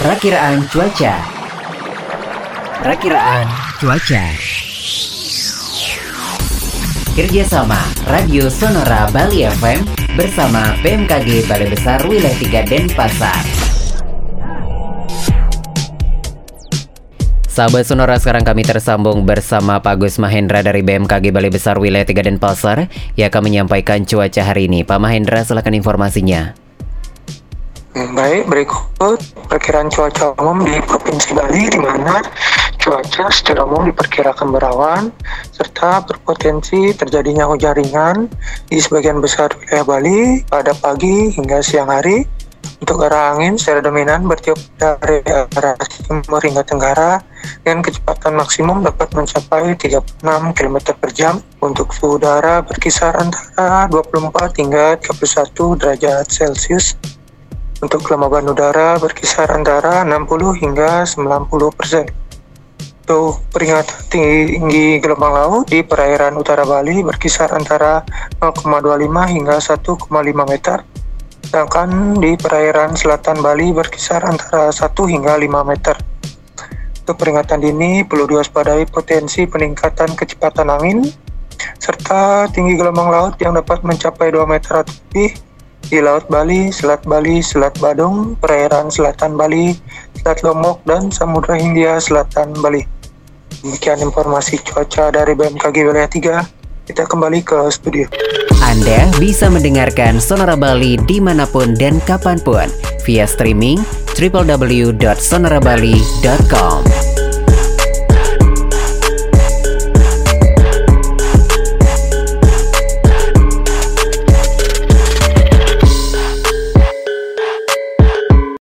Perakiraan cuaca. Perakiraan cuaca. Kerjasama Radio Sonora Bali FM bersama BMKG Balai Besar Wilayah 3 Denpasar. Sahabat Sonora sekarang kami tersambung bersama Pak Gus Mahendra dari BMKG Balai Besar Wilayah 3 Denpasar yang akan menyampaikan cuaca hari ini. Pak Mahendra silakan informasinya. Baik, berikut perkiraan cuaca umum di Provinsi Bali di mana cuaca secara umum diperkirakan berawan serta berpotensi terjadinya hujan ringan di sebagian besar wilayah Bali pada pagi hingga siang hari. Untuk arah angin secara dominan bertiup dari arah timur hingga tenggara dengan kecepatan maksimum dapat mencapai 36 km per jam. Untuk suhu udara berkisar antara 24 hingga 31 derajat Celcius. Untuk kelembaban udara berkisar antara 60 hingga 90 persen. Untuk peringatan tinggi gelombang laut di perairan utara Bali berkisar antara 0,25 hingga 1,5 meter. Sedangkan di perairan selatan Bali berkisar antara 1 hingga 5 meter. Untuk peringatan dini perlu diwaspadai potensi peningkatan kecepatan angin serta tinggi gelombang laut yang dapat mencapai 2 meter atau lebih di Laut Bali, Selat Bali, Selat Badung, perairan selatan Bali, Selat Lombok, dan Samudra Hindia Selatan Bali. Demikian informasi cuaca dari BMKG Wilayah 3. Kita kembali ke studio. Anda bisa mendengarkan Sonora Bali di mana pun dan kapan pun via streaming www.sonorabali.com.